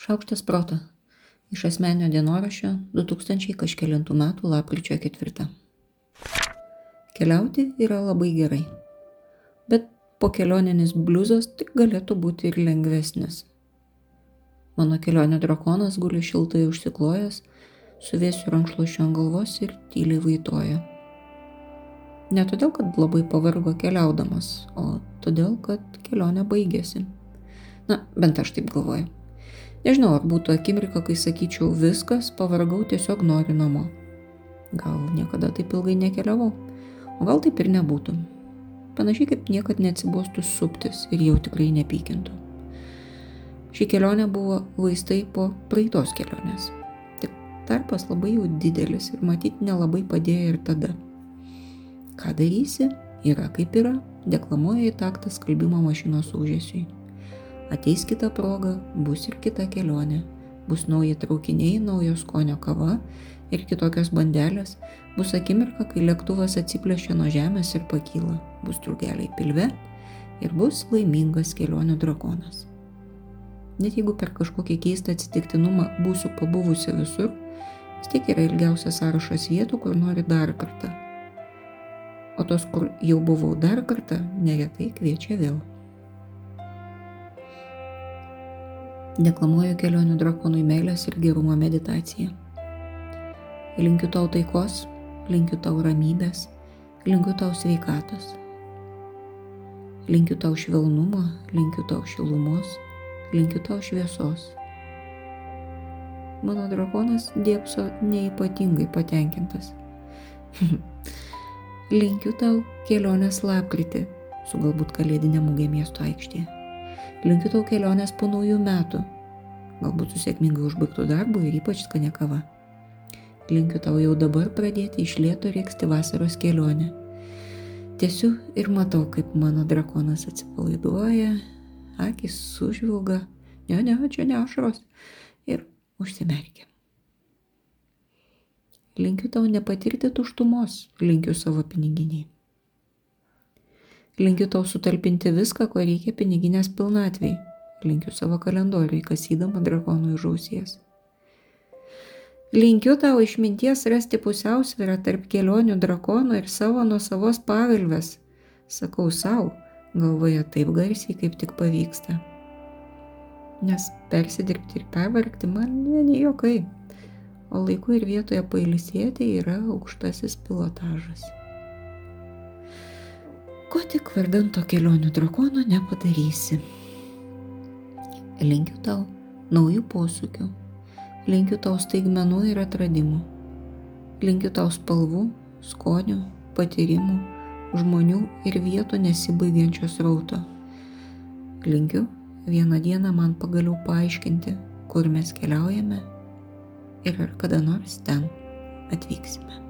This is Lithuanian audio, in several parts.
Šaukštas proto. Iš asmenio dienoraščio 2000 kažkėlintų metų lapkričio 4. Keliauti yra labai gerai. Bet po kelioninis bliuzas tik galėtų būti ir lengvesnis. Mano kelionė drakonas guli šiltai užsiklojęs, su vėsiu rankšluošiu ant galvos ir tyliai vaitoja. Ne todėl, kad labai pavargo keliaudamas, o todėl, kad kelionė baigėsi. Na, bent aš taip galvoju. Nežinau, ar būtų akimirka, kai sakyčiau viskas, pavargau, tiesiog noriu namo. Gal niekada taip ilgai nekeliavau, o gal taip ir nebūtų. Panašiai kaip niekad neatsibostų suptis ir jau tikrai nepykintų. Ši kelionė buvo vaistai po praeitos kelionės. Tik tarpas labai jau didelis ir matyt nelabai padėjo ir tada. Ką darysi, yra kaip yra, deklamuoja į taktą skalbimo mašinos užėsiui. Ateis kita proga, bus ir kita kelionė, bus nauji traukiniai, naujo skonio kava ir kitokios bandelės, bus akimirka, kai lėktuvas atsiplėšia nuo žemės ir pakyla, bus drugeliai pilve ir bus laimingas kelionių drakonas. Net jeigu per kažkokį keistą atsitiktinumą būsiu pabuvusi visur, vis tiek yra ilgiausias sąrašas vietų, kur nori dar kartą. O tos, kur jau buvau dar kartą, neretai kviečia vėl. Deklamuoju kelionių drakonui meilės ir gerumo meditaciją. Linkiu tau taikos, linkiu tau ramybės, linkiu tau sveikatos. Linkiu tau švelnumo, linkiu tau šilumos, linkiu tau šviesos. Mano drakonas dėpso neipatingai patenkintas. linkiu tau kelionės lapkritį su galbūt kalėdinė mūgė miesto aikštėje. Linkiu tau kelionės po naujų metų, galbūt su sėkmingai užbaigtų darbu ir ypač skania kava. Linkiu tau jau dabar pradėti iš lėto rėksti vasaros kelionę. Tiesiu ir matau, kaip mano drakonas atsipalaiduoja, akis sužvilga, ne, ne, čia ne ašaros, ir užsimerkia. Linkiu tau nepatirti tuštumos, linkiu savo piniginiai. Linkiu tau sutalpinti viską, ko reikia piniginės pilnatvei. Linkiu savo kalendoriui, kasydama drakonų žausies. Linkiu tau išminties rasti pusiausvyrą tarp kelionių drakono ir savo nuo savos pavilvės. Sakau savo, galvoje taip garsiai, kaip tik pavyksta. Nes persidirbti ir pervargti man vieni jokai, o laiku ir vietoje pailisėti yra aukštasis pilotažas ko tik vardan to kelionių drakono nepadarysi. Linkiu tau naujų posūkių, linkiu tau staigmenų ir atradimų, linkiu tau spalvų, skonių, patyrimų, žmonių ir vietų nesibaigiančios rauto. Linkiu vieną dieną man pagaliau paaiškinti, kur mes keliaujame ir ar kada nors ten atvyksime.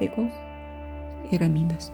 taikos ir ramybės.